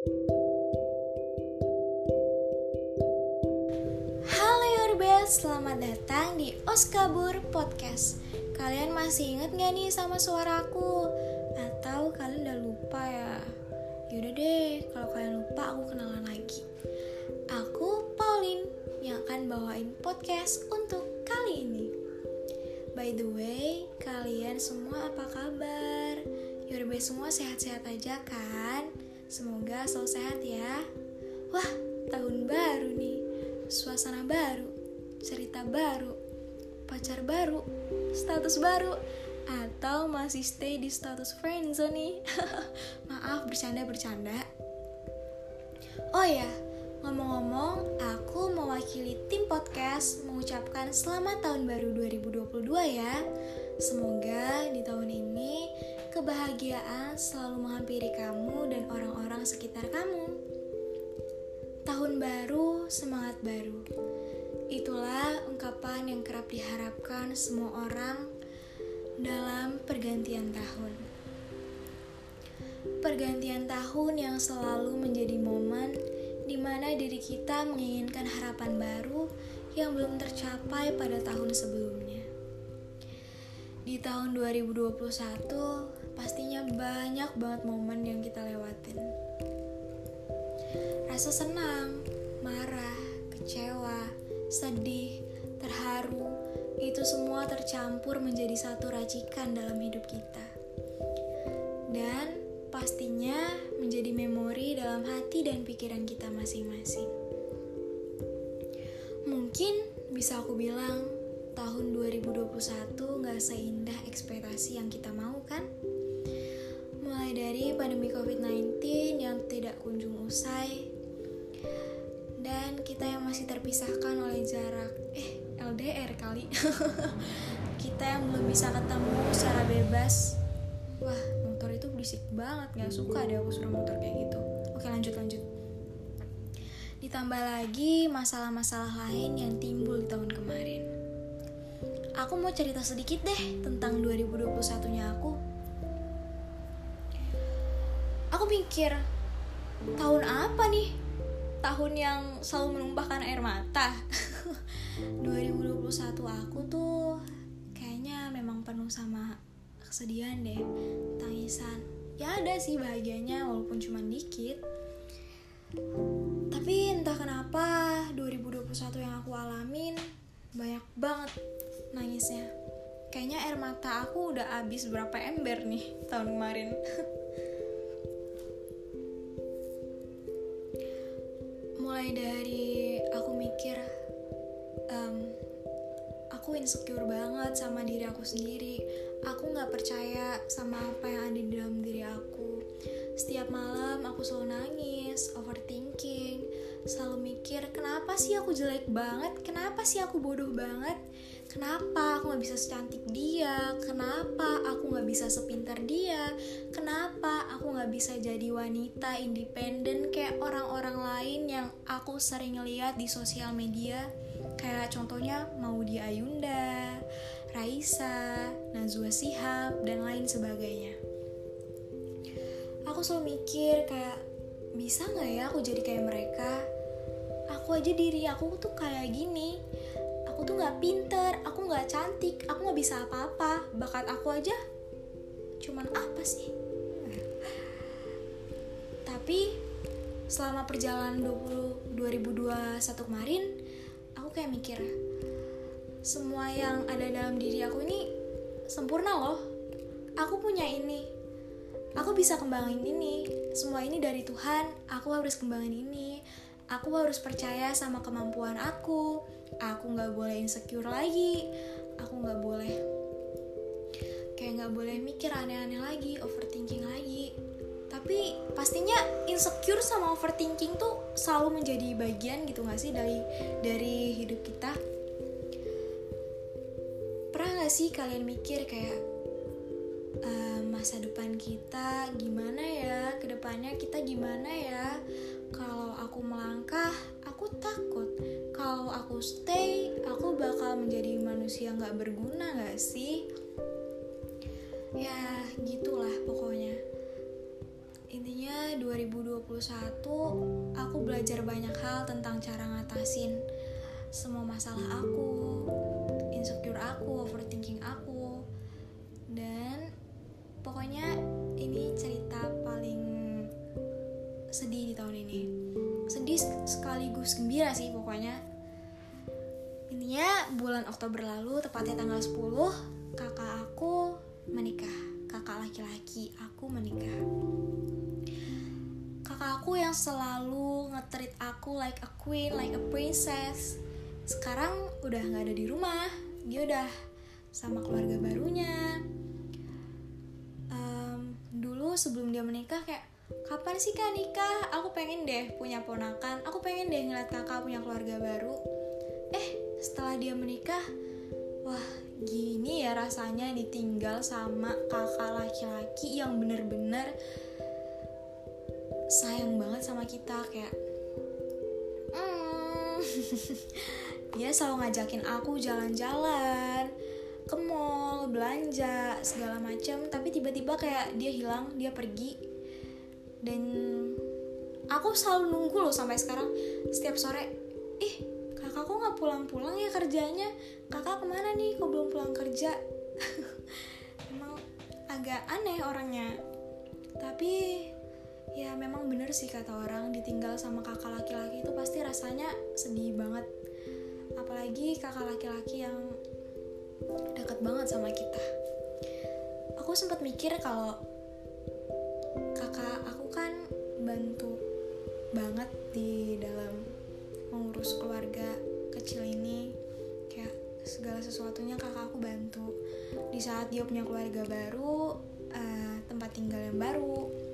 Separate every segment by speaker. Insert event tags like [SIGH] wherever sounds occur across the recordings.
Speaker 1: Halo Yorbes, selamat datang di Oskabur Podcast Kalian masih inget gak nih sama suaraku? Atau kalian udah lupa ya? Yaudah deh, kalau kalian lupa aku kenalan lagi Aku Pauline yang akan bawain podcast untuk kali ini By the way, kalian semua apa kabar? Yorbes semua sehat-sehat aja kan? Semoga selalu sehat ya. Wah, tahun baru nih. Suasana baru Cerita baru Pacar baru Status baru Atau masih stay di status friendzone nih. [LAUGHS] Maaf bercanda-bercanda. Oh ya, ngomong-ngomong, aku mewakili tim podcast mengucapkan selamat tahun baru 2022 ya. Semoga di tahun ini kebahagiaan selalu menghampiri kamu dan orang-orang sekitar kamu. Tahun baru, semangat baru. Itulah ungkapan yang kerap diharapkan semua orang dalam pergantian tahun. Pergantian tahun yang selalu menjadi momen di mana diri kita menginginkan harapan baru yang belum tercapai pada tahun sebelumnya. Di tahun 2021, pastinya banyak banget momen yang kita lewatin. Rasa senang, marah, kecewa, sedih, terharu, itu semua tercampur menjadi satu racikan dalam hidup kita. Dan pastinya menjadi memori dalam hati dan pikiran kita masing-masing. Mungkin bisa aku bilang tahun 2021 gak seindah ekspektasi yang kita mau kan? Dari pandemi COVID-19 yang tidak kunjung usai. Dan kita yang masih terpisahkan oleh jarak eh LDR kali. [LAUGHS] Kita yang belum bisa ketemu secara bebas. Wah motor itu berisik banget nggak suka deh aku suruh motor kayak gitu. Oke lanjut lanjut. Ditambah lagi masalah-masalah lain yang timbul di tahun kemarin. Aku mau cerita sedikit deh tentang 2021 nya aku aku mikir tahun apa nih? Tahun yang selalu menumpahkan air mata. [LAUGHS] 2021 aku tuh kayaknya memang penuh sama kesedihan deh tangisan. Ya ada sih bahagianya walaupun cuma dikit. Tapi entah kenapa 2021 yang aku alamin banyak banget nangisnya. Kayaknya air mata aku udah habis berapa ember nih tahun kemarin [LAUGHS] mulai dari aku mikir um, aku insecure banget sama diri aku sendiri. Aku nggak percaya sama apa yang ada di dalam diri aku. Setiap malam aku selalu nangis overthinking selalu mikir kenapa sih aku jelek banget? Kenapa sih aku bodoh banget kenapa aku nggak bisa secantik dia? Kenapa aku nggak bisa sepintar dia? Kenapa aku nggak bisa jadi wanita independen kayak orang-orang lain yang aku sering lihat di sosial media? Kayak contohnya Maudy Ayunda, Raisa, Najwa Shihab, dan lain sebagainya. Aku selalu mikir kayak bisa nggak ya aku jadi kayak mereka? Aku aja diri aku tuh kayak gini aku tuh nggak pinter aku nggak cantik aku nggak bisa apa-apa. Bakat aku aja cuman apa sih? [LAUGHS] Tapi selama perjalanan 20, 2021 kemarin aku kayak mikir semua yang ada dalam diri aku ini sempurna loh. Aku punya ini. Aku bisa kembangin ini. Semua ini dari Tuhan. Aku harus kembangin ini aku harus percaya sama kemampuan aku. Aku nggak boleh insecure lagi. Aku nggak boleh kayak nggak boleh mikir aneh-aneh lagi overthinking lagi. Tapi pastinya insecure sama overthinking tuh selalu menjadi bagian gitu gak sih dari dari hidup kita? Pernah gak sih kalian mikir kayak masa depan kita gimana ya? Ke depannya kita gimana ya? Kalau aku melangkah aku takut. Kalau aku stay aku bakal menjadi manusia nggak berguna nggak sih? Ya gitulah pokoknya. Intinya 2021 aku belajar banyak hal tentang cara ngatasin semua masalah aku insecure aku overthinking aku. Dan pokoknya ini cerita paling sedih di tahun ini. Sedih sekaligus gembira sih pokoknya. Intinya bulan Oktober lalu tepatnya tanggal 10 kakak aku menikah. Kakak laki-laki aku menikah. Kakak aku yang selalu ngetrit aku like a queen like a princess. Sekarang udah nggak ada di rumah. Dia udah sama keluarga barunya dulu sebelum dia menikah kayak kapan sih kak nikah? Aku pengen deh punya ponakan. Aku pengen deh ngeliat kakak punya keluarga baru. Eh setelah dia menikah wah gini ya rasanya ditinggal sama kakak laki-laki yang bener-bener sayang banget sama kita kayak hmm, [LAUGHS] dia selalu ngajakin aku jalan-jalan ke mall belanja segala macam tapi tiba-tiba kayak dia hilang dia pergi. Dan aku selalu nunggu loh sampai sekarang. Setiap sore ih kakak kok nggak pulang-pulang ya kerjanya? Kakak ke mana nih? Kok belum pulang kerja? [LAUGHS] Emang agak aneh orangnya. Tapi ya memang bener sih kata orang ditinggal sama kakak laki-laki itu pasti rasanya sedih banget. Apalagi kakak laki-laki yang deket banget sama kita. Aku sempat mikir kalau kakak aku kan bantu banget di dalam mengurus keluarga kecil ini. Kayak segala sesuatunya kakak aku bantu. Di saat dia punya keluarga baru uh, tempat tinggal yang baru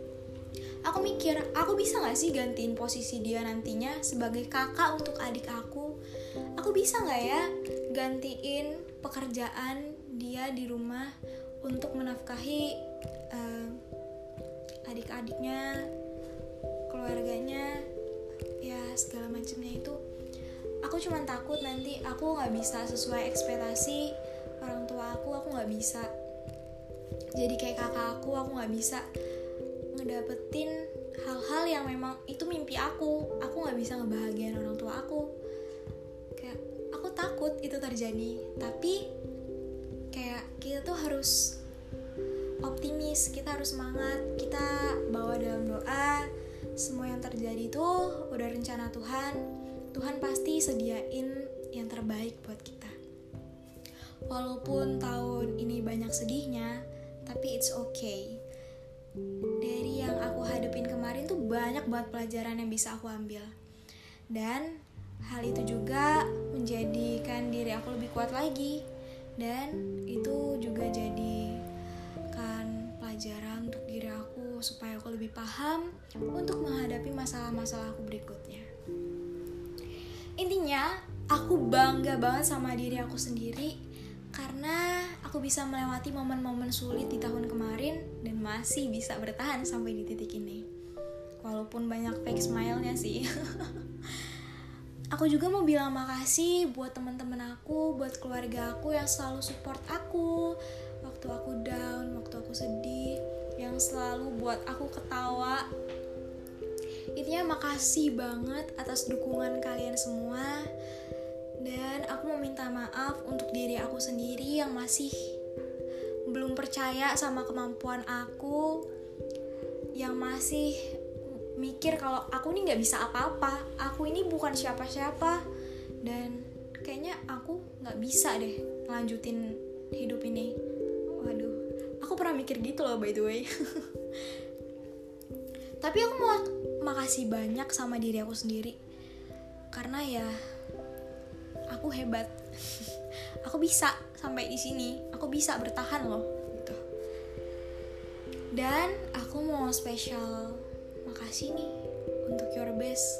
Speaker 1: aku mikir aku bisa gak sih gantiin posisi dia nantinya sebagai kakak untuk adik aku? Aku bisa gak ya gantiin pekerjaan dia di rumah untuk menafkahi uh, adik-adiknya keluarganya ya segala macamnya itu. Aku cuma takut nanti aku nggak bisa sesuai ekspektasi orang tua aku aku nggak bisa. Jadi kayak kakak aku aku nggak bisa ngedapetin hal-hal yang memang itu mimpi aku. Aku nggak bisa ngebahagiain orang tua aku itu terjadi. Tapi kayak kita tuh harus optimis kita harus semangat kita bawa dalam doa semua yang terjadi itu udah rencana Tuhan. Tuhan pasti sediain yang terbaik buat kita. Walaupun tahun ini banyak sedihnya tapi it's okay. Dari yang aku hadapin kemarin tuh banyak banget pelajaran yang bisa aku ambil. Dan hal itu juga menjadikan diri aku lebih kuat lagi dan itu juga jadi kan pelajaran untuk diri aku supaya aku lebih paham untuk menghadapi masalah-masalah aku berikutnya. Intinya, aku bangga banget sama diri aku sendiri karena aku bisa melewati momen-momen sulit di tahun kemarin dan masih bisa bertahan sampai di titik ini. Walaupun banyak fake smile-nya sih. [LAUGHS] aku juga mau bilang makasih buat teman-teman aku, buat keluarga aku yang selalu support aku. Waktu aku down, waktu aku sedih yang selalu buat aku ketawa. Intinya makasih banget atas dukungan kalian semua. Dan aku mau minta maaf untuk diri aku sendiri yang masih belum percaya sama kemampuan aku yang masih mikir kalau aku ini nggak bisa apa-apa. Aku ini bukan siapa-siapa. Dan kayaknya aku nggak bisa deh lanjutin hidup ini. Waduh. Aku pernah mikir gitu loh by the way. [LAUGHS] Tapi aku mau makasih banyak sama diri aku sendiri. Karena ya aku hebat. [LAUGHS] Aku bisa sampai di sini. Aku bisa bertahan loh gitu. Dan aku mau spesial makasih nih untuk your best.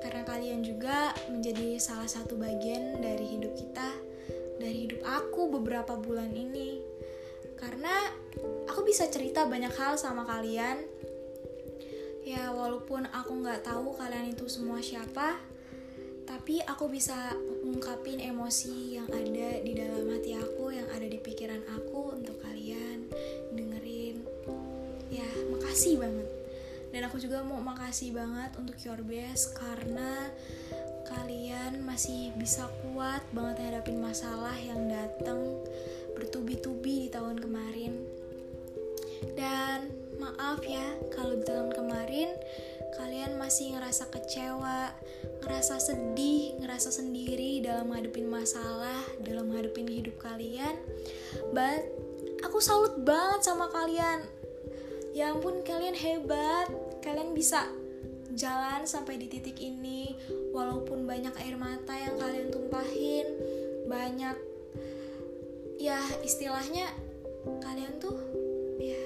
Speaker 1: Karena kalian juga menjadi salah satu bagian dari hidup kita dari hidup aku beberapa bulan ini. Karena aku bisa cerita banyak hal sama kalian. Ya walaupun aku nggak tahu kalian itu semua siapa tapi aku bisa ungkapin emosi yang ada di dalam hati aku yang ada di pikiran aku untuk kalian dengerin. Ya makasih banget dan aku juga mau makasih banget untuk your best karena kalian masih bisa kuat banget hadapin masalah yang datang bertubi-tubi di tahun kemarin dan maaf ya kalau di tahun kemarin kalian masih ngerasa kecewa, ngerasa sedih, ngerasa sendiri dalam ngadepin masalah, dalam ngadepin hidup kalian. But aku salut banget sama kalian. Ya ampun, kalian hebat. Kalian bisa jalan sampai di titik ini walaupun banyak air mata yang kalian tumpahin, banyak ya istilahnya kalian tuh ya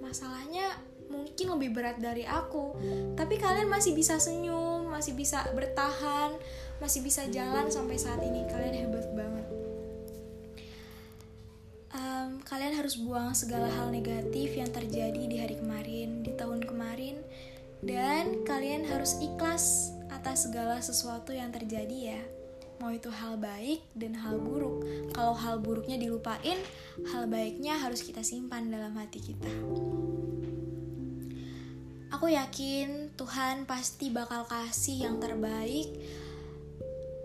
Speaker 1: masalahnya mungkin lebih berat dari aku. Tapi kalian masih bisa senyum masih bisa bertahan masih bisa jalan sampai saat ini. Kalian hebat banget. Um, kalian harus buang segala hal negatif yang terjadi di hari kemarin di tahun kemarin dan kalian harus ikhlas atas segala sesuatu yang terjadi ya mau itu hal baik dan hal buruk kalau hal buruknya dilupain hal baiknya harus kita simpan dalam hati kita Aku yakin Tuhan pasti bakal kasih yang terbaik.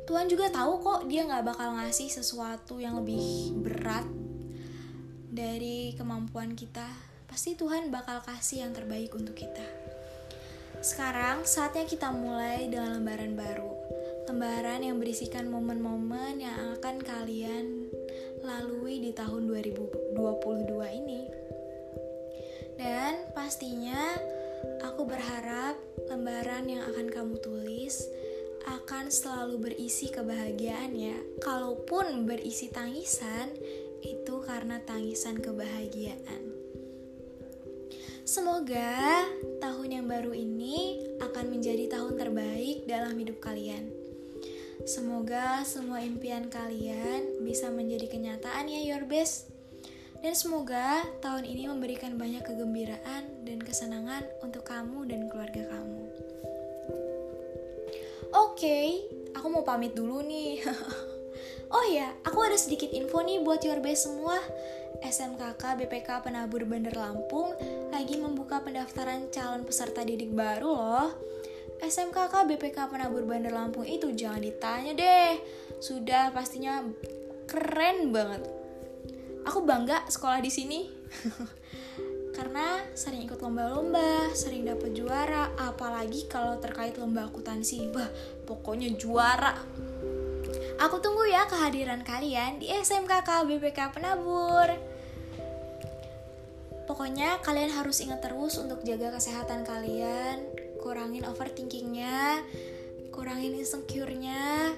Speaker 1: Tuhan juga tahu kok dia nggak bakal ngasih sesuatu yang lebih berat dari kemampuan kita. Pasti Tuhan bakal kasih yang terbaik untuk kita. Sekarang saatnya kita mulai dengan lembaran baru. Lembaran yang berisikan momen-momen yang akan kalian lalui di tahun 2022 ini. Dan pastinya Aku berharap lembaran yang akan kamu tulis akan selalu berisi kebahagiaan ya. Kalaupun berisi tangisan, itu karena tangisan kebahagiaan. Semoga tahun yang baru ini akan menjadi tahun terbaik dalam hidup kalian. Semoga semua impian kalian bisa menjadi kenyataan ya your best. Dan semoga tahun ini memberikan banyak kegembiraan dan kesenangan untuk kamu dan keluarga kamu. Oke, okay, aku mau pamit dulu nih. [LAUGHS] oh ya, aku ada sedikit info nih buat your best semua. SMKK BPK Penabur Bandar Lampung lagi membuka pendaftaran calon peserta didik baru loh. SMKK BPK Penabur Bandar Lampung itu jangan ditanya deh. Sudah pastinya keren banget aku bangga sekolah di sini [LAUGHS] karena sering ikut lomba-lomba, sering dapet juara, apalagi kalau terkait lomba akuntansi, bah pokoknya juara. Aku tunggu ya kehadiran kalian di SMKK BPK Penabur. Pokoknya kalian harus ingat terus untuk jaga kesehatan kalian, kurangin overthinkingnya, kurangin insecure-nya,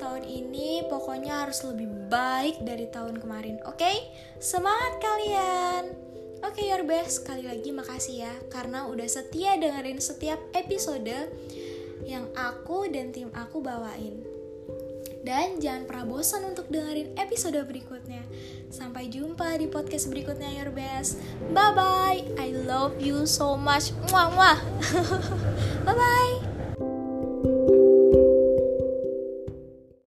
Speaker 1: tahun ini pokoknya harus lebih baik dari tahun kemarin. Oke, okay? semangat kalian! Oke, okay, your best. Sekali lagi makasih ya karena udah setia dengerin setiap episode yang aku dan tim aku bawain. Dan jangan pernah bosan untuk dengerin episode berikutnya. Sampai jumpa di podcast berikutnya, your best. Bye bye. I love you so much. Muah muah. [LAUGHS] bye bye.